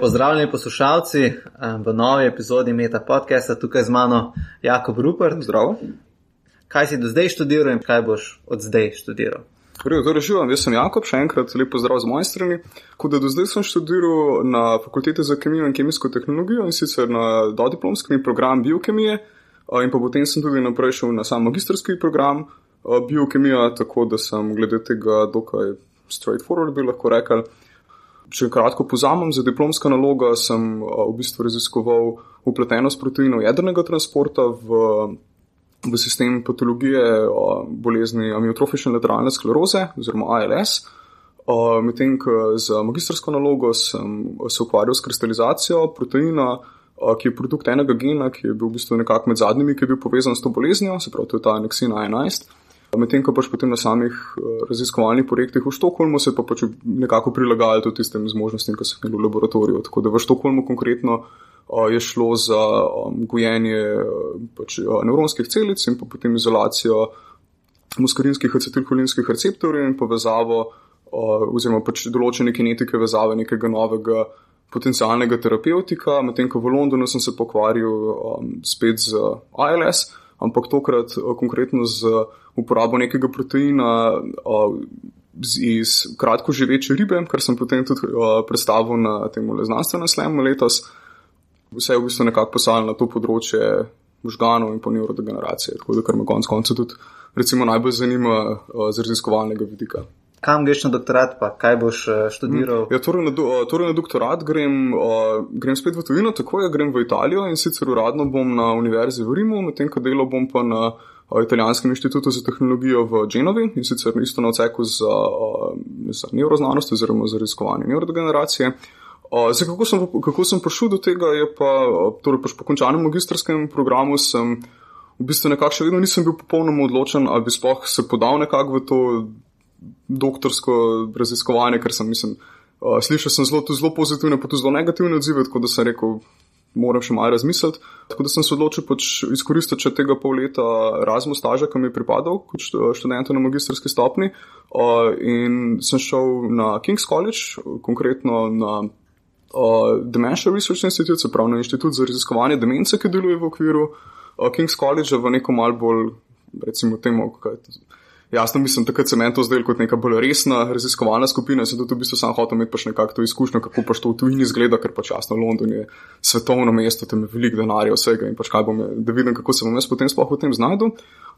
Pozdravljeni poslušalci eh, v novi epizodi Meta podcasta, tukaj z mano Jakob Rupert. Zdravo. Kaj si do zdaj študiral in kaj boš od zdaj študiral? Torej, torej živam, jaz sem Jakob, še enkrat lepo zdrav z moje strani. Kot da do zdaj sem študiral na fakulteti za kemijo in kemijsko tehnologijo in sicer na dodiplomski program biokemije eh, in pa potem sem tudi naprej šel na sam magistrski program eh, biokemija, tako da sem glede tega dokaj straightforward bi lahko rekel. Če kratko pozamem, za diplomska naloga sem v bistvu raziskoval upletenost proteinov jedrnega transporta v, v sistem patologije bolezni amiotrofične lateralne skleroze oziroma ALS. Medtem, ko za magistrsko nalogo sem se ukvarjal s kristalizacijo proteina, ki je produkt enega gena, ki je bil v bistvu nekako med zadnjimi, ki je bil povezan s to boleznijo, se pravi, to je ta Nexina 11. Medtem, ko pač potem na samih eh, raziskovalnih projektih v Štokholmu se pa pač nekako prilagajali tudi tistim zmožnostim, ki so imeli v laboratoriju. Tako da v Štokholmu konkretno eh, je šlo za um, gojenje eh, pač, nevronskih celic in pa potem izolacijo muskarinskih acetilholinskih receptorjev in povezavo oziroma pač določene kinetike vezave nekega novega potencialnega terapevtika. Medtem, ko v Londonu sem se pokvaril um, spet z ALS ampak tokrat eh, konkretno z uporabo nekega proteina eh, iz kratko živeče ribe, kar sem potem tudi eh, predstavil na tem znanstvenem slemu letos. Vse je v bistvu nekako poslal na to področje možganov in neurodegeneracije, tako da kar me konec koncev tudi recimo, najbolj zanima z raziskovalnega vidika. Kam greš na doktorat, pa kaj boš študiral? Ja, torej, na do, torej na doktorat grem, uh, grem spet v tujino, tako je, grem v Italijo in sicer uradno bom na univerzi v Rimu, medtem ko delo bom pa na uh, Italijanskem inštitutu za tehnologijo v Genovi in sicer isto na odseku za, uh, za neuroznanost oziroma za raziskovanje neurodegeneracije. Uh, zdaj, kako, sem, kako sem prišel do tega, je pa, uh, torej pač po končanem magistrskem programu sem v bistvu nekako še vedno nisem bil popolnoma odločen, ali bi sploh se podal nekako v to doktorsko raziskovanje, ker sem, mislim, uh, slišal sem zelo, zelo pozitivne, pa tudi zelo negativne odzive, tako da sem rekel, moram še malo razmisliti. Tako da sem se odločil pač izkoristiti tega pol leta Erasmus staža, ki mi je pripadal kot študent na magistrski stopni. Uh, in sem šel na King's College, konkretno na uh, Dementia Research Institute, se pravi na inštitut za raziskovanje demence, ki deluje v okviru uh, King's College v neko mal bolj, recimo, temu, kaj je to. Jasno, mislim, takrat sem to zdel kot neka bolj resna raziskovalna skupina, sem tudi v bistvu sam hotel imeti pač nekako to izkušnjo, kako pač to v tujini izgleda, ker pač jasno, London je svetovno mesto, tam je veliko denarja vsega in pač kaj bom, da vidim, kako se bom jaz potem sploh v tem znajdu.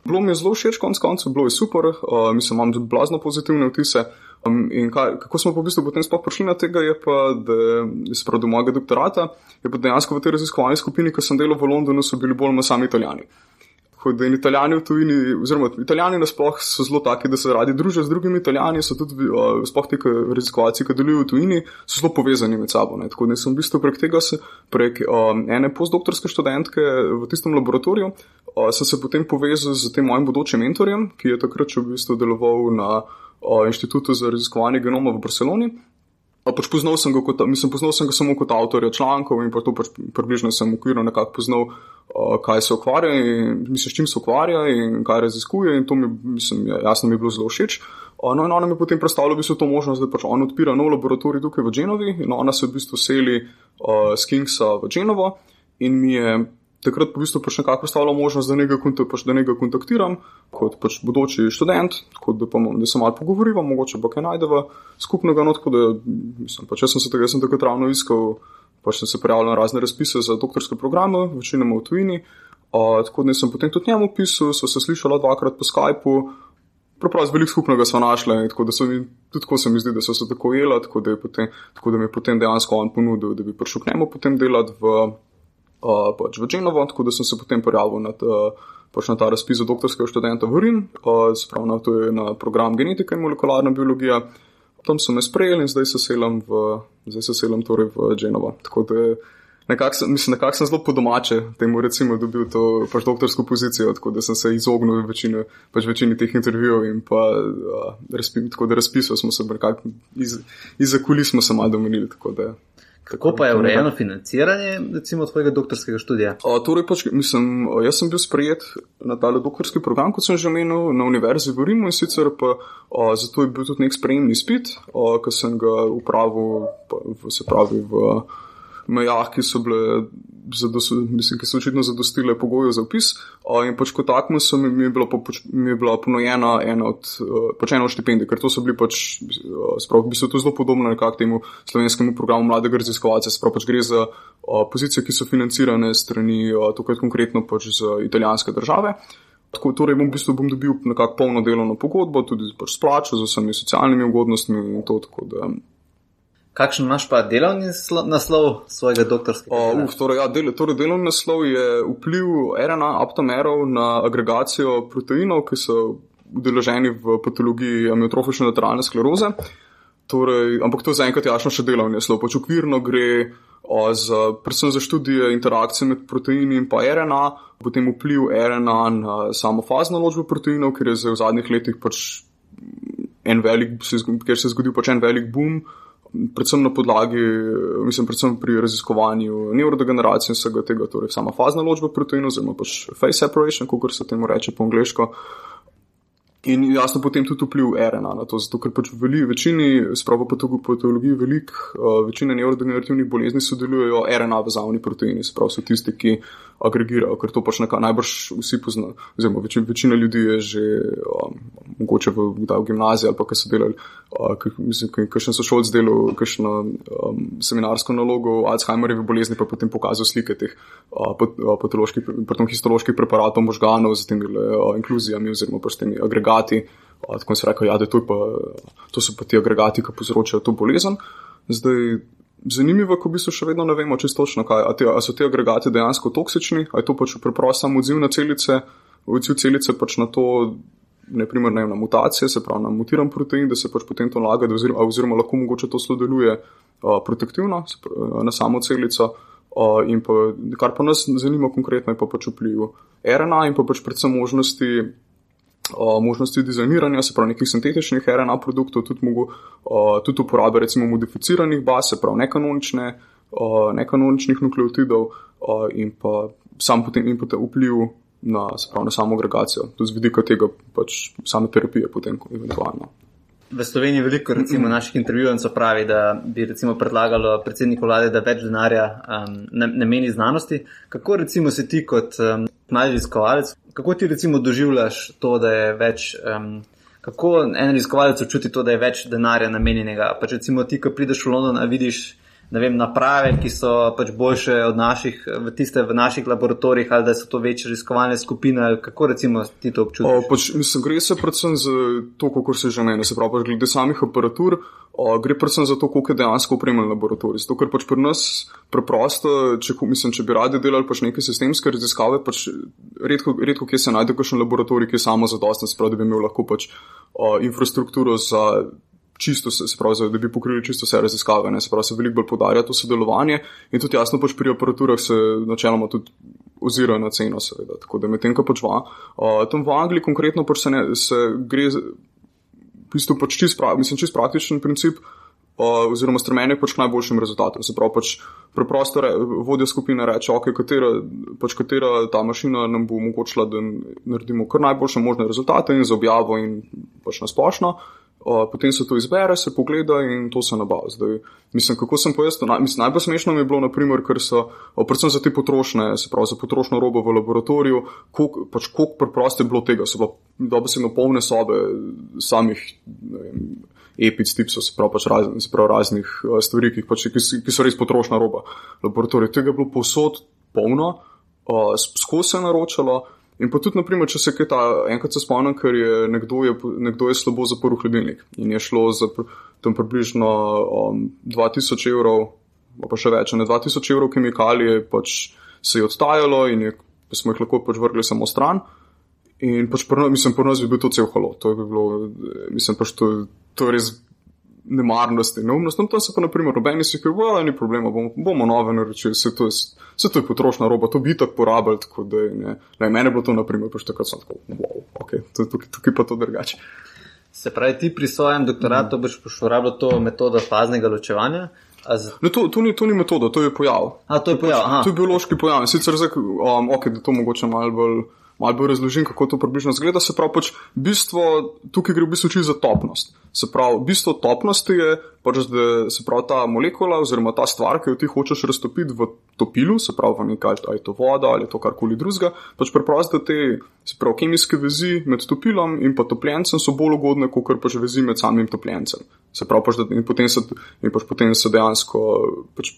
Bilo mi je zelo všeč, konc koncev, bilo je super, uh, mislim, imam tudi blazno pozitivne vtise. Um, in kaj, kako smo pa v bistvu potem sploh prišli na tega, je pa, da se pravi do mojega doktorata, je pa dejansko v tej raziskovalni skupini, ki sem delal v Londonu, so bili bolj sami italijani. Tako da in italijani v tujini, oziroma italijani nasploh so zelo taki, da se radi družijo z drugimi italijani, so tudi uh, sploh ti raziskovalci, ki delujejo v tujini, so zelo povezani med sabo. Ne. Tako da sem v bistvu prek tega, se, prek um, ene postdoktorske študentke v tistem laboratoriju, uh, sem se potem povezal z tem mojim bodočim mentorjem, ki je takrat v bistvu deloval na uh, Inštitutu za raziskovanje genoma v Barceloni. Pač poznal sem ga, kot, mislim, poznal sem ga samo kot avtorja člankov in pa to pač približno sem ukvirno nekako poznal, uh, kaj se ukvarja in mislim, s čim se ukvarja in kaj raziskuje in to mi, mislim, jasno mi je bilo zelo všeč. No in ona mi je potem predstavila v bistvu to možnost, da pač on odpira nov laboratorij tukaj v Genovi in ona se v bistvu seli uh, z Kingsa v Genovo in mi je takrat v bistvu pač nekako predstavljalo možnost, da nekaj, pač, da nekaj kontaktiram kot pač bodoči študent, kot da, pa, da se malo pogovoriva, mogoče pa kaj najdeva skupnega. No, tako da mislim, pač jaz sem se tega sem takrat ravno iskal, pač sem se prijavil na razne razpise za doktorske programe, večinoma v tujini. Uh, tako da sem potem tudi njemu pisal, so se slišala dvakrat po Skypu. Preprosto veliko skupnega smo našli, tako da so mi, tudi tako se mi zdi, da so se tako jela, tako da, potem, tako da mi je potem dejansko on ponudil, da bi prišel k njemu potem delati v uh, pač v Džinovo, tako da sem se potem prijavil na, ta, pač na ta razpis za doktorskega študenta v Rim, uh, spravno to je na program genetika in molekularna biologija. Tam so me sprejeli in zdaj se selam v, zdaj se selam torej v Džinovo. Tako da nekako sem, mislim, nekak sem zelo po domače temu recimo dobil to pač doktorsko pozicijo, tako da sem se izognil večini, pač večini teh intervjujev in pa uh, razpi, tako da razpisal smo se nekako iz, iza kulis smo se malo domenili. Kako pa je urejeno financiranje, recimo, tvojega doktorskega študija? A, torej, pač, mislim, jaz sem bil sprejet na ta doktorski program, kot sem že omenil, na univerzi v Rimu in sicer pa a, zato je bil tudi nek sprejemni spit, ki sem ga upravil, pa, se pravi, v mejah, ki so bile. Zados, mislim, ki so očitno zadostile pogoje za upis. In pač kot takmo so mi, mi, je bilo, pač, mi je bila ponujena ena od, pač ena od štipendij, ker to so bili pač, sprav, v bistvu to zelo podobno nekako temu slovenskemu programu mladega raziskovalca, sprav pač gre za o, pozicije, ki so financirane strani, tukaj konkretno pač z italijanske države. Tako, torej, bom v bistvu bom dobil nekako polno delovno pogodbo, tudi pač s plačo, z vsemi socialnimi ugodnostmi in to tako, da Kakšen imaš pa delovni naslov svojega doktorskega? Uh, uf, torej, ja, del, torej delovni naslov je vpliv RNA aptomerov na agregacijo proteinov, ki so udeleženi v patologiji amiotrofične lateralne skleroze. Torej, ampak to zaenkrat je jasno še delovni naslov. Pač okvirno gre o, za, predvsem za študije interakcije med proteini in pa RNA, potem vpliv RNA na samo fazno ločbo proteinov, ker je v zadnjih letih pač en velik, ker se je zgodil pač en velik boom predvsem na podlagi, mislim, predvsem pri raziskovanju neurodegeneracije in vsega tega, torej sama fazna ločba proteinov, oziroma pač face separation, kot se temu reče po angliško. In jasno potem tudi vpliv RNA na to, zato ker pač v večini, spravo patologiji velik, uh, večina neurodegenerativnih bolezni sodelujejo RNA vezavni proteini, spravo so tisti, ki agregirajo, ker to pač nekaj najbrž vsi poznajo, oziroma večina, večina ljudi je že um, mogoče v, v gimnaziji ali pa kaj so delali, uh, kaj, mislim, kaj so šolci delali, kakšno um, seminarsko nalogo o Alzheimerjevi bolezni, pa potem pokazal slike teh uh, patoloških, pretom histoloških preparatov možganov z temi uh, inkluzijami oziroma pač temi agregacijami agregati. Tako se reče, ja, da to, pa, to so pa ti agregati, ki povzročajo to bolezen. Zdaj, zanimivo ko v bistvu še vedno ne vemo čisto točno, kaj, a, te, a so ti agregati dejansko toksični, ali je to pač preprosto samo odziv na celice, odziv celice pač na to, ne primer ne na mutacije, se pravi na mutiran protein, da se pač potem to nalaga, oziroma, oziroma lahko mogoče to slodeluje uh, protektivno pravi, na samo celico. Uh, in pa, kar pa nas zanima konkretno, je pa pač vpliv RNA in pa pač predvsem možnosti možnosti dizajniranja, se pravi nekih sintetičnih RNA produktov, tudi, mogo, tudi uporabe recimo modificiranih baz, se pravi nekanonične, nekanoničnih nukleotidov in pa sam potem in potem vpliv na, pravi, na samo agregacijo, tudi z vidika tega pač same terapije potem eventualno. V Sloveniji veliko recimo, naših intervjujev pravi, da bi recimo predlagalo predsedniku vlade, da več denarja um, nameni znanosti. Kako recimo se ti kot um, mladi raziskovalec, kako ti recimo doživljaš to, da je več, um, kako en raziskovalec občuti to, da je več denarja namenjenega? Pač recimo ti, ko prideš v London, vidiš vem, naprave, ki so pač boljše od naših, tiste v naših laboratorijih, ali da so to večje raziskovalne skupine, kako recimo ti to občutiš? Pač, mislim, gre se predvsem za to, kako se že meni, se pravi, pač glede samih aparatur, o, gre predvsem za to, koliko je dejansko upremljen laboratorij. Zato, ker pač pri nas preprosto, če, mislim, če bi radi delali pač neke sistemske raziskave, pač redko, redko kje se najde kakšen laboratorij, ki je samo zadosten, se pravi, da bi imel lahko pač o, infrastrukturo za čisto, se pravi, da bi pokrili čisto vse raziskave, ne? se pravi, se veliko bolj podarja to sodelovanje in tudi jasno pač pri aparaturah se načeloma tudi ozira na ceno, seveda, tako da medtem, ko pač va, uh, tam v Angliji konkretno pač se, ne, se gre, v bistvu pač čist, pra, mislim, čist praktičen princip, uh, oziroma strmenje pač k najboljšim rezultatom. Se pravi, pač preprosto re, vodja skupine reče, ok, katera, pač katera ta mašina nam bo omogočila, da naredimo kar najboljše možne rezultate in za objavo in pač nasplošno potem se to izbere, se pogleda in to se nabavi. Zdaj, mislim, kako sem pojasnil, naj, mislim, najbolj smešno mi je bilo, naprimer, ker so, o, predvsem za te potrošne, se pravi, za potrošno robo v laboratoriju, koliko pač, preprosto je bilo tega, so bilo dobesedno polne sobe samih. Epic tipsov, se pravi, pač raz, se pravi raznih stvari, ki, pač, ki, ki so res potrošna roba. Laboratorij tega je bilo povsod polno, uh, skozi se je naročalo, In pa tudi, naprimer, če se kaj ta, enkrat spomnim, ker je nekdo, je nekdo je slabo zaprl hladilnik in je šlo za tam približno um, 2000 evrov, pa še več, ne 2000 evrov kemikalije, pač se je odtajalo in je, smo jih lahko pač vrgli samo stran. In pač, mislim, po nas bi bil to cel halo. To je bilo, mislim, pač to, to je res nemarnosti, neumnosti. Tam se pa, na primer, robeni si rekel, ni problema, bomo, bomo nove naročili, vse to je, vse to je potrošna roba, to bi tako porabili, tako da je, ne. Ne, mene bilo to, na primer, pač takrat sem tako, wow, ok, tukaj, tukaj pa to drugače. Se pravi, ti pri svojem doktoratu mm. boš uporabljal to metodo faznega ločevanja? Z... Ne, to, to, ni, to ni metoda, to je pojav. A, to je pojav. Aha. To je biološki pojav. Sicer zdaj, um, ok, da to mogoče malo bolj malo bolj razložim, kako to približno zgleda. Se pravi, pač bistvo, tukaj gre v bistvu čisto za topnost. Se pravi, bistvo topnosti je pač da se pravi ta molekula oziroma ta stvar, ki jo ti hočeš raztopiti v topilu, se pravi v nekaj, ali je to voda ali to karkoli drugega, pač preprosto te se pravi kemijske vezi med topilom in pa topljencem so bolj ugodne, kot pač vezi med samim topljencem. Se pravi, pač, da, in, potem se, in pač potem se dejansko, pač,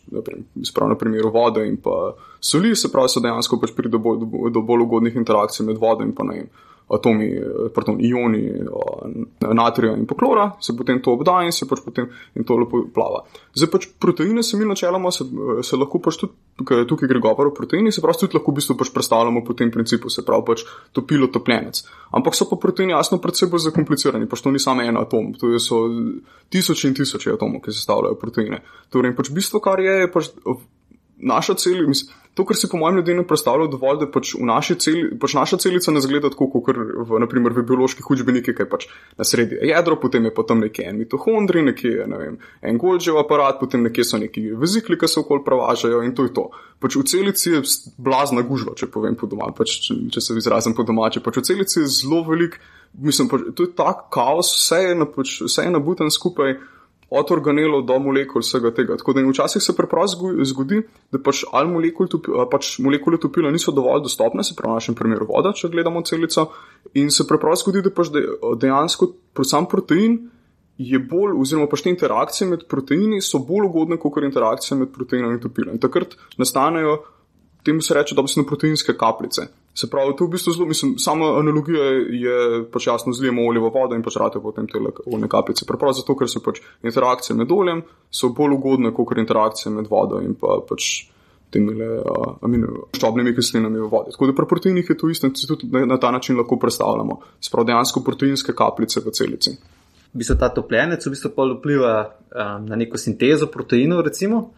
sprav, na primeru vode in pa soli, se pravi, se dejansko pač pride do, do, do bolj ugodnih interakcij med vodo in pa najem atomi, pardon, ioni natrija in poklora, se potem to obda in se pač potem in to lepo plava. Zdaj pač proteine se mi načeloma, se, se lahko pač tudi, tukaj, tukaj gre govor o proteinih, se pravi tudi lahko v bistvu pač predstavljamo po tem principu, se pravi pač topilo topljenec. Ampak so pa proteini jasno predvsej bolj zakomplicirani, pač to ni samo en atom, to so tisoči in tisoči atomov, ki sestavljajo proteine. Torej, pač bistvo, kar je, je pač naša cel, mislim, to, kar si po mojem ljudem predstavlja dovolj, da pač, celi, pač naša celica ne zgleda tako, kot v, naprimer, v bioloških učbenikih, ki je pač na sredi jedro, potem je pa tam nekje en mitohondri, nekje ne vem, en Golgijev aparat, potem nekje so neki vezikli, ki se okoli prevažajo in to je to. Pač v celici je blazna gužva, če povem po domači, pač, če, če se izrazim po domači. Pač v celici je zelo velik, mislim, pač, to je tak kaos, vse je, pač, vse je nabuten skupaj od organelov do molekul vsega tega. Tako da včasih se preprosto zgodi, da pač, molekul tupi, pač molekule topila niso dovolj dostopne, se pravi v našem primeru voda, če gledamo celico, in se preprosto zgodi, da pač dejansko sam protein je bolj, oziroma pač te interakcije med proteini so bolj ugodne kot interakcije med proteinom in topilom. In takrat nastanejo, temu se reče, dobesedno proteinske kapljice. Se pravi, to je v bistvu zelo, mislim, sama analogija je pač jasno zlijemo olje v vodo in pač rate potem te oljne kapljice. Preprosto zato, ker so pač interakcije med oljem so bolj ugodne, kot interakcije med vodo in pa pač temi ščobnimi kislinami v vodi. Tako da pri proteinih je to isto se tudi na, na ta način lahko predstavljamo. Sprav dejansko proteinske kapljice v celici. Bi se ta topljenec v bistvu vpliva um, na neko sintezo proteinov, recimo?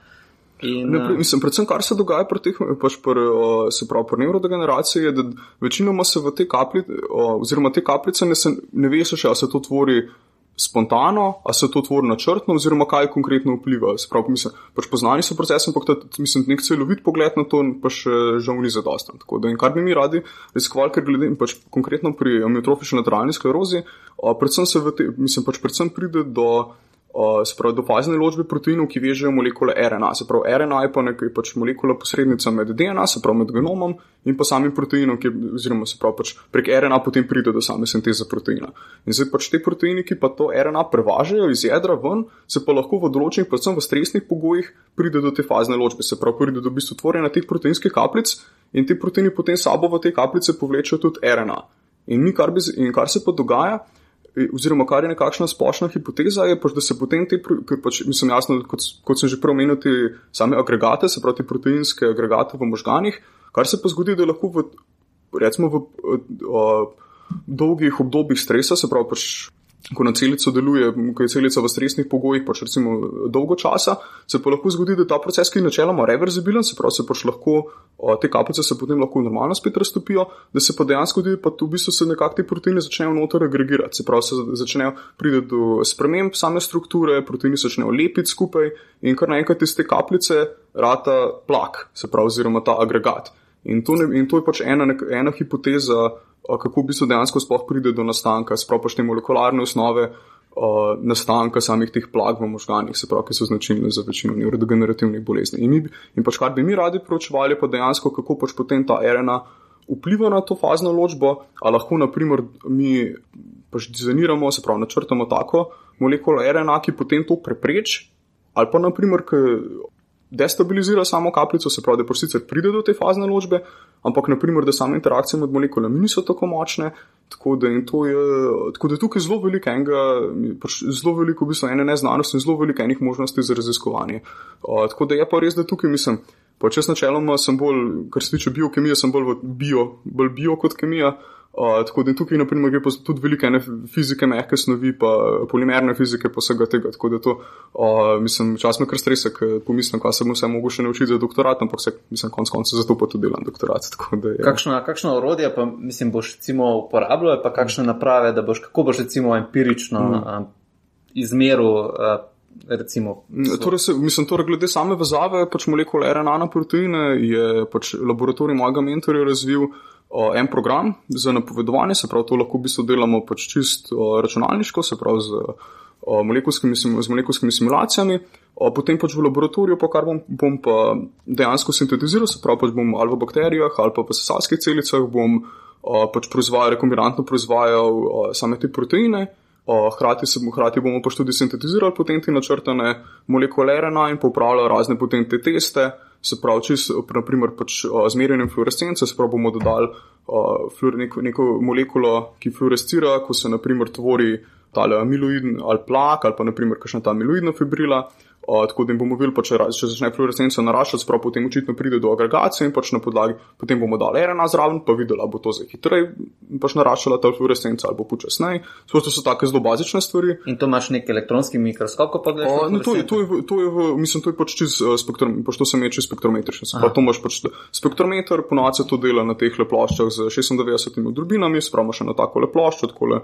In, ne, eh, mislim, predvsem, kar se dogaja pri teh, pač pri, se pravi, pri nevrodegeneraciji, je, da večinoma se v te kapljice, oziroma te kapljice ne, se, ne ve še, ali se to tvori spontano, ali se to tvori načrtno, oziroma kaj konkretno vpliva. Se pravi, mislim, pač poznani so procesi, ampak ta, mislim, nek celovit pogled na to pa še žal ni zadosten. Tako da, in kar bi mi radi raziskvali, ker gledam, pač konkretno pri amiotrofični lateralni sklerozi, predvsem se v te, mislim, pač predvsem pride do se pravi, do fazne ločbe proteinov, ki vežejo molekule RNA. Se pravi, RNA je pa nekaj pač molekula posrednica med DNA, se pravi, med genomom in pa samim proteinom, ki, oziroma se pravi, pač prek RNA potem pride do same sinteze proteina. In zdaj pač te proteine, ki pa to RNA prevažajo iz jedra ven, se pa lahko v določenih, predvsem v stresnih pogojih, pride do te fazne ločbe, se pravi, pride do bistvu tvorjenja teh proteinskih kapljic in te proteini potem sabo v te kapljice povlečejo tudi RNA. In, mi, kar, bi, in kar se pa dogaja, oziroma kar je nekakšna splošna hipoteza, je pač, da se potem te, ker pač mislim jasno, kot, kot sem že prej omenil, te same agregate, se pravi proteinske agregate v možganih, kar se pa zgodi, da lahko v, recimo v o, dolgih obdobjih stresa, se pravi pač ko na celico deluje, ko je celica v stresnih pogojih, pač recimo dolgo časa, se pa lahko zgodi, da ta proces, ki je načeloma reverzibilen, se pravi, se pač lahko, te kapljice se potem lahko normalno spet raztopijo, da se pa dejansko zgodi, pa v bistvu se nekako te proteine začnejo noter agregirati, se pravi, se začnejo priti do sprememb same strukture, proteini se začnejo lepiti skupaj in kar naenkrat iz te kapljice rata plak, se pravi, oziroma ta agregat. In to, ne, in to je pač ena, ena hipoteza, kako v bistvu dejansko sploh pride do nastanka, sploh pač te molekularne osnove uh, nastanka samih teh plag v možganjih, se pravi, ki so značilne za večino neurodegenerativnih bolezni. In, mi, in pač kar bi mi radi proučevali, pa dejansko kako pač potem ta RNA vpliva na to fazno ločbo, ali lahko naprimer mi pač dizajniramo, se pravi, načrtamo tako molekulo RNA, ki potem to prepreči, ali pa naprimer, ki destabilizira samo kapljico, se pravi, da sicer pride do te fazne ločbe, ampak naprimer, da same interakcije med molekulami niso tako močne. Tako da, je, tako da je tukaj zelo veliko enega, pač zelo veliko v bistvu ene neznanosti in zelo veliko enih možnosti za raziskovanje. Uh, tako da je pa res, da tukaj mislim, pač jaz načeloma sem bolj, kar se tiče biokemije, sem bolj bio, bolj bio kot kemija. Tako da tukaj, naprimer, gre tudi velike fizike, mehke snovi, pa polimerne fizike, pa vsega tega. Tako da to, uh, mislim, čas me kar stresa, ker pomislim, kaj se bom vse mogoče naučiti za doktorat, ampak se, mislim, konc konca zato pa tudi delam doktorat. Da, ja. kakšno, kakšno orodje pa, mislim, boš recimo uporabljal, pa kakšne naprave, da boš, kako boš recimo empirično mm. uh, izmeril. Uh, Recimo, torej se, mislim, torej glede same vezave, pač molekule RNA na proteine je pač laboratorij mojega mentorja razvil uh, uh, en program za napovedovanje, se pravi, to lahko v bistvu delamo pač čist uh, računalniško, se pravi z, uh, molekulskimi, z molekulskimi simulacijami. Potem pač v laboratoriju, pa kar bom, bom pa dejansko sintetiziral, se pravi, pač bom ali v bakterijah ali pa v sesalskih celicah, bom uh, pač proizvajal, rekombinantno proizvajal uh, same te proteine, uh, hkrati, se, hkrati bomo pač tudi sintetizirali potem te načrtane molekule RNA in popravljali razne potem te teste, se pravi, čist, naprimer pač uh, zmerjanjem fluorescence, se pravi, bomo dodali uh, fluor, neko, neko molekulo, ki fluorescira, ko se naprimer tvori tale amiloidni ali plak ali pa naprimer kakšna ta amiloidna fibrila. Uh, tako da bomo videli, če, če začne fluorescenca naraščati, sprav potem očitno pride do agregacije in pač na podlagi, potem bomo dali RNA zraven, pa videli, ali bo to zdaj hitreje pač naraščala ta fluorescenca ali bo počasneje. To so take zelo bazične stvari. In to imaš nek elektronski mikroskop, ko pa gledaš? Uh, no, to, je, to, je, to je v, mislim, to je pač čez uh, spektrum, pač to se meče spektrometrično. Pa to imaš pač spektrometer, ponovadi se to dela na teh le ploščah z 96 odrbinami, spravo še na tako le ploščo, tako le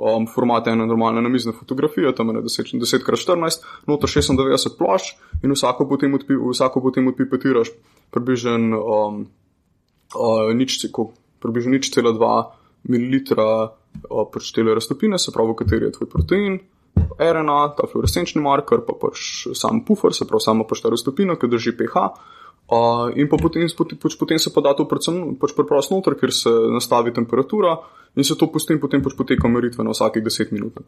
um, format ene normalne namizne fotografije, tam je 10x14, noto 96 plošč in vsako potem, odpi, vsako potem odpipetiraš približno um, uh, nič, približno nič cela 2 ml uh, pač tele raztopine, se pravi, v kateri je tvoj protein. RNA, ta fluorescenčni marker, pa pač sam puffer, se pravi, samo pač ta raztopina, ki drži pH. Uh, in potem, potem, potem se pa da to predvsem pač preprosto noter, ker se nastavi temperatura in se to potem, potem pač poteka meritve na vsakih 10 minut.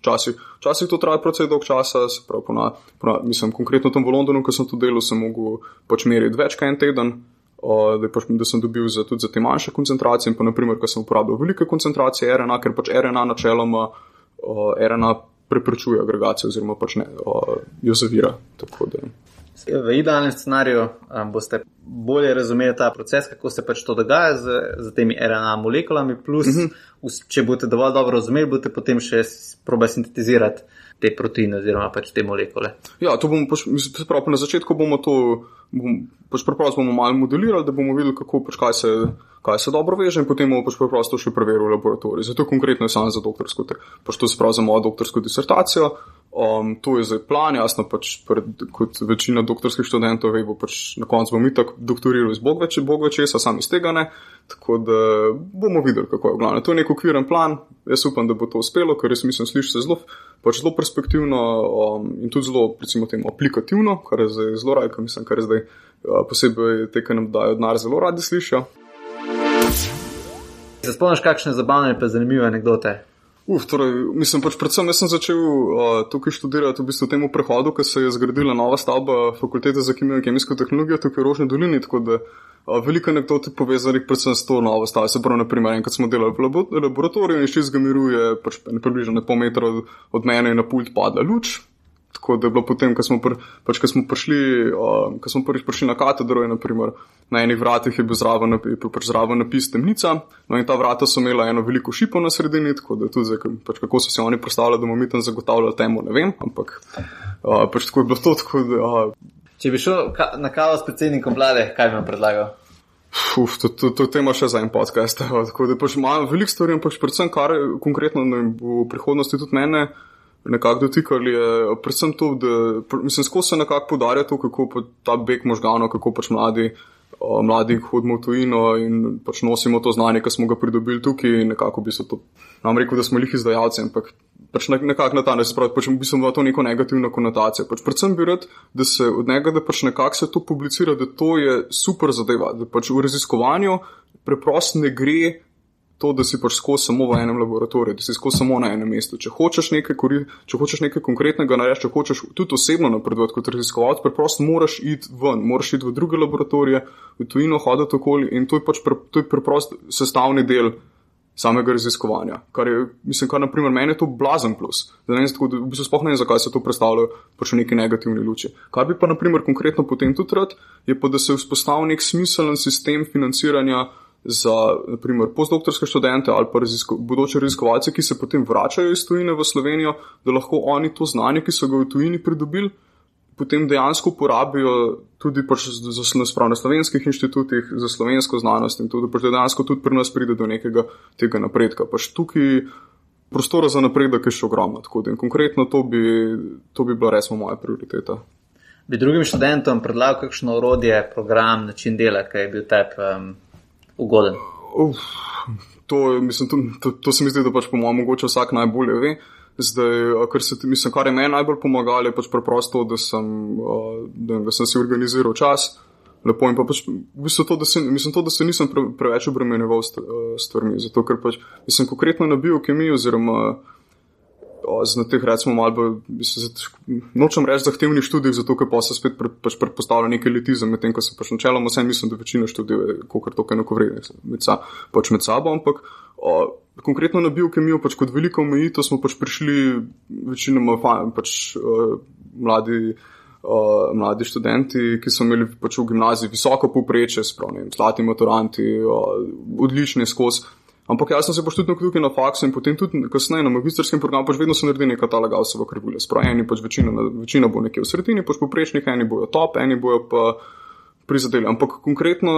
Včasih, včasih to traja precej dolg časa, se pravi, pona, pona, mislim, konkretno tam v Londonu, ko sem to delal, sem mogel pač meriti več kot en teden, uh, da, pač, da sem dobil za, tudi za te manjše koncentracije in pa naprimer, ko sem uporabljal velike koncentracije RNA, ker pač RNA načeloma uh, RNA preprečuje agregacijo oziroma pač ne, uh, jo zavira. Tako, V idealnem scenariju um, boste bolje razumeli ta proces, kako se pač to dogaja z, z temi RNA molekulami, plus, uh mhm. -huh. če boste dovolj dobro razumeli, boste potem še proba sintetizirati te proteine oziroma pač te molekule. Ja, to bomo pač, mislim, prav, na začetku bomo to, bom, pač preprosto bomo malo modelirali, da bomo videli, kako pač kaj se kaj se dobro veže in potem bomo pač preprosto še preverili v laboratoriju. Zato konkretno je samo za doktorsko, pač to se pravi za mojo doktorsko disertacijo. Um, to je zdaj plan, jasno pač pred, kot večina doktorskih študentov, bo pač na koncu bom itak doktoriral iz Bog več, Bog več, jaz sam iz tega ne. Tako da bomo videli, kako je v glavnem. To je nek okviren plan, jaz upam, da bo to uspelo, ker res mislim, sliši se zelo, pač zelo perspektivno um, in tudi zelo, recimo, temu aplikativno, kar je zdaj zelo rajko, mislim, kar je zdaj uh, posebej te, ki nam dajo denar, zelo radi slišijo. Se spomniš, kakšne zabavne in zanimive anekdote? Uf, torej, mislim, pač predvsem jaz sem začel uh, tukaj študirati v bistvu temu prehodu, ker se je zgradila nova stavba fakultete za kemijo in kemijsko tehnologijo tukaj v Rožni dolini, tako da uh, veliko anekdot je povezanih predvsem s to novo stavbo. Se pravi, naprimer, enkrat smo delali v laboratoriju in iz ga miruje, pač približno pol metra od, od mene in na pult padla luč, Tako da je bilo potem, ko smo, pr, pač, ko smo, prišli, uh, ko smo prvič prišli na katedro, in naprimer, na enih vratih je bil zraven, pač zraven napis temnica, no in ta vrata so imela eno veliko šipo na sredini, tako da tudi zdaj, pač, kako so se oni predstavljali, da bomo mi tam zagotavljali temu, ne vem, ampak uh, pač tako je bilo to. Tako, da, uh, Če bi šel ka na kavo s predsednikom vlade, kaj bi vam predlagal? Uf, to, to, to tema še za en podcast. Tako da pač imam veliko stvari, pač predvsem kar konkretno v prihodnosti tudi mene nekako dotikali, je predvsem to, da mislim, skozi nekako podarja to, kako ta beg možganov, kako pač mladi. Mladi hodimo v tujino in pač nosimo to znanje, ki smo ga pridobili tukaj. Nekako bi se to, nam rekel, da smo jih izdajalci, ampak pač nekako na ta način, spravi, pač bi se imel to neko negativno konotacijo. Pač predvsem bi rad, da se od njega, da pač nekako se to publicira, da to je super zadeva, da pač v raziskovanju preprosto ne gre to, da si pač skozi samo v enem laboratoriju, da si skozi samo na enem mestu. Če hočeš nekaj, če hočeš nekaj konkretnega narediti, če hočeš tudi osebno napredovati kot raziskovalec, preprosto moraš iti ven, moraš iti v druge laboratorije, v tujino hoditi okoli in to je pač pre, to je preprost sestavni del. Samega raziskovanja, kar je, mislim, kar naprimer meni je to blazen plus. Da ne vem, tako, v bistvu spohnem, zakaj se to predstavlja pač v neki negativni luči. Kar bi pa naprimer konkretno potem tudi rad, je pa, da se vzpostavi nek smiselen sistem financiranja za naprimer, postdoktorske študente ali pa razisko, bodoče raziskovalce, ki se potem vračajo iz tujine v Slovenijo, da lahko oni to znanje, ki so ga v tujini pridobili, potem dejansko uporabijo tudi pač za, za, na slovenskih inštitutih, za slovensko znanost in tudi, pač dejansko tudi pri nas pride do nekega tega napredka. Pač tukaj prostora za napredek je še ogromno. Konkretno to bi, to bi bila resno moja prioriteta. Bi drugim študentom predlagal kakšno orodje, program, način dela, ki je bil tebi um, ugoden. Uf, to, mislim, to, to, to se mi zdi, da pač po mojem mogoče vsak najbolje ve. Zdaj, kar, se, mislim, kar je meni najbolj pomagalo, je pač preprosto, da sem, da, da sem si organiziral čas. Lepo in pa pač, v bistvu to, da se, mislim, to, da se nisem pre, preveč obremenjeval s stvarmi. Zato, ker pač, mislim, konkretno na biokemiji oziroma na teh, recimo, malo bolj, nočem reči zahtevnih študij, zato ker pa se spet pred, pač predpostavlja nekaj letizem, medtem ko se pač načeloma vsem mislim, da večina študij je kakor to enakovrednih med, pač med sabo, ampak o, konkretno na biokemijo pač kot veliko omejitev smo pač prišli večinoma pač o, mladi. Uh, mladi študenti, ki so imeli pač v gimnaziji visoko povprečje, zlati maturanti, uh, odlični skozi. Ampak jaz sem se pač tudi tukaj na faksu in potem tudi kasneje na magistrskem programu, pač vedno se naredi neka ta legalsova krivulja. Spravi, eni pač večina, večina bo nekje v sredini, pač poprečnih, eni bojo top, eni bojo pa prizadeli. Ampak konkretno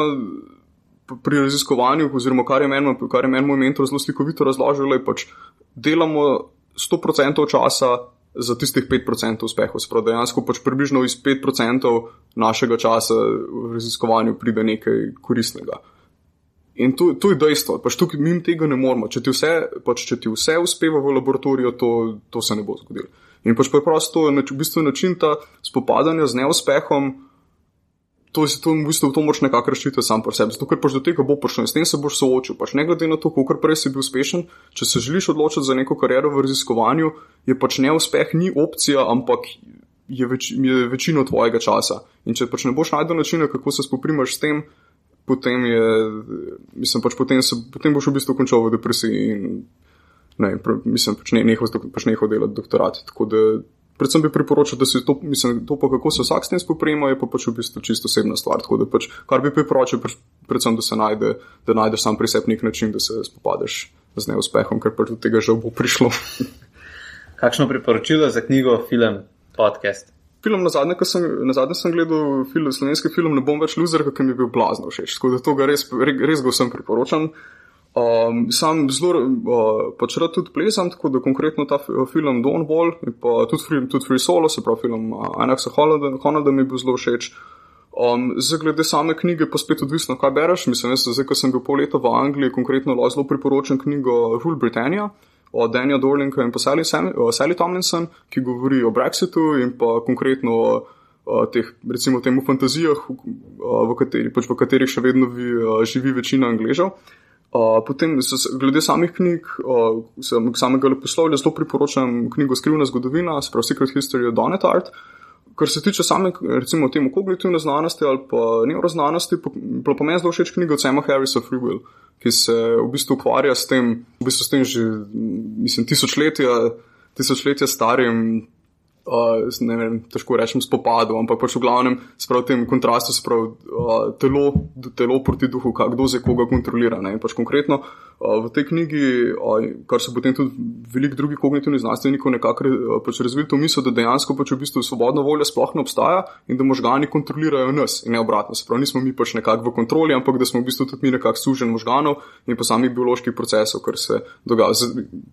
pri raziskovanju, oziroma kar je meni men moment zelo slikovito razložil, je pač delamo 100% časa za tistih 5% uspehov. Spravi, dejansko pač približno iz 5% našega časa v raziskovanju pride nekaj koristnega. In to, to je dejstvo, pač tukaj mi tega ne moremo. Če ti vse, pač, če ti vse uspeva v laboratoriju, to, to se ne bo zgodilo. In pač preprosto je v bistvu način ta spopadanja z neuspehom, to, to, v bistvu, to moraš nekako rešiti sam po sebi. Zato, ker pač do tega bo prišlo in s tem se boš soočil. Pač ne glede na to, koliko prej si bil uspešen, če se želiš odločiti za neko kariero v raziskovanju, je pač neuspeh ni opcija, ampak je, več, je večino tvojega časa. In če pač ne boš najdel načina, kako se spoprimaš s tem, potem, je, mislim, pač potem, se, potem boš v bistvu končal v depresiji in ne, mislim, pač ne, nehal, pač nehal delati doktorat. Tako da predvsem bi priporočil, da se to, mislim, to pa kako se vsak s tem spoprema, je pa pač v bistvu čisto osebna stvar. Tako da pač, kar bi priporočil, pač, predvsem, da se najde, da najdeš sam pri sebi nek način, da se spopadeš z neuspehom, ker pač do tega žal bo prišlo. Kakšno priporočilo za knjigo, film, podcast? Film, na zadnje, sem, na zadnje sem gledal film, slovenski film, ne bom več loser, ker mi je bil blazno všeč. Tako da to ga res, res ga vsem priporočam. Um, sam zelo uh, pač rad tudi plesam, tako da konkretno ta film Don Wall in pa tudi Free, tudi free Solo, se pravi film uh, Anaxa Hollanda mi je bil zelo všeč. Um, zdaj, glede same knjige, pa spet odvisno, kaj bereš. Mislim, jaz, zdaj, ko sem bil pol leta v Angliji, konkretno zelo priporočam knjigo Rule Britannia o Danielu Dorlinku in Sally, Sally Tomlinson, ki govori o Brexitu in pa konkretno o, o teh, recimo, temu fantazijah, v, kateri, pač v katerih še vedno vi, živi večina angležev. Uh, potem, glede samih knjig, uh, samega leposlovja, zelo priporočam knjigo Skrivna zgodovina, spravo Secret History of Donut Art. Kar se tiče same, recimo, temu kognitivne znanosti ali pa neuroznanosti, pa, pa, meni zelo všeč knjiga od Sama Harrisa Free Will ki se v bistvu ukvarja s tem, v bistvu s tem že mislim, tisočletja, tisočletja starim uh, ne vem, težko rečem, spopadu, ampak pač v glavnem sprav tem kontrastu, sprav uh, telo, telo proti duhu, kdo za koga kontrolira. Ne? In pač konkretno uh, v tej knjigi, uh, kar so potem tudi veliko drugih kognitivnih znanstvenikov nekako uh, pač razvili to misel, da dejansko pač v bistvu svobodna volja sploh ne obstaja in da možgani kontrolirajo nas in ne obratno. Sprav nismo mi pač nekako v kontroli, ampak da smo v bistvu tudi mi nekako sužen možganov in pa samih bioloških procesov, kar se dogaja.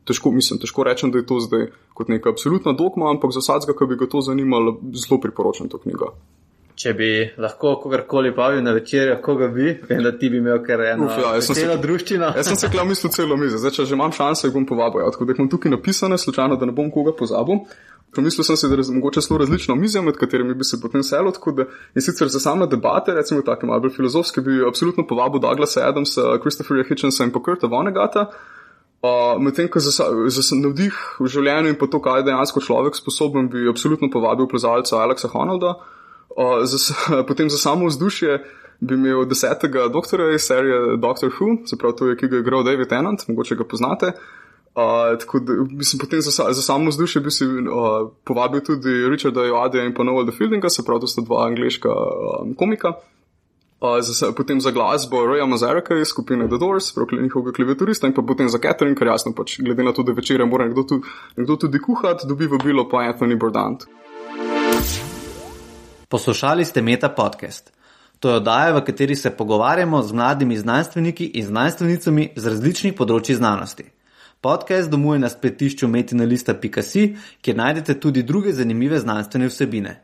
Težko, mislim, težko rečem, da je to zdaj kot neka absolutna dogma, ampak za vsakega, ki bi ga to zanimalo, zelo priporočam to knjigo. Če bi lahko kogarkoli povil na večerjo, koga bi, vem, da ti bi imel kar eno Uf, ja, celo družščino. Jaz sem se kljub mislil celo mizo, zdaj če že imam šanso, jih bom povabil. Ja, tako da imam tukaj napisane, slučajno, da ne bom koga pozabil. Pomislil sem si, da je mogoče zelo različno mizo, med katerimi bi se potem selo, tako da in sicer za same debate, recimo tako malo bolj filozofske, bi absolutno povabil Douglasa Adamsa, Christopherja Hitchensa in pa Kurta Vonegata. Uh, Medtem, ko za, za navdih v življenju in pa to, kaj je dejansko človek sposoben, bi absolutno povabil plezalca Alexa Honolda. Uh, za, potem za samo vzdušje bi imel desetega doktorja iz serije Doctor Who, se pravi, to je, ki ga je igral David Tennant, mogoče ga poznate. Uh, tako da bi se potem za, za samo vzdušje bi si uh, povabil tudi Richarda Joadija in pa Noelda Fieldinga, se pravi, to sta dva angliška um, komika za, potem za glasbo Roya Mazareka iz skupine The Doors, njihovega klaviaturista in pa potem za catering, ker jasno pač glede na to, da večerja mora nekdo, tu, nekdo tudi kuhati, dobi vabilo pa Anthony Bordant. Poslušali ste Meta podcast. To je oddaja, v kateri se pogovarjamo z mladimi znanstveniki in znanstvenicami z različnih področji znanosti. Podcast domuje na spletišču metinalista.si, kjer najdete tudi druge zanimive znanstvene vsebine.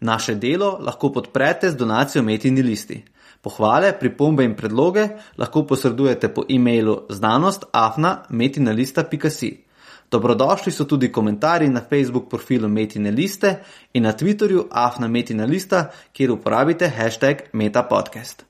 Naše delo lahko podprete z donacijo Metini listi. Pohvale, pripombe in predloge lahko posredujete po e-mailu znanostafna.metinalista.si. Dobrodošli so tudi komentarji na Facebook profilu Metine liste in na Twitterju afna Metina lista, kjer uporabite hashtag metapodcast.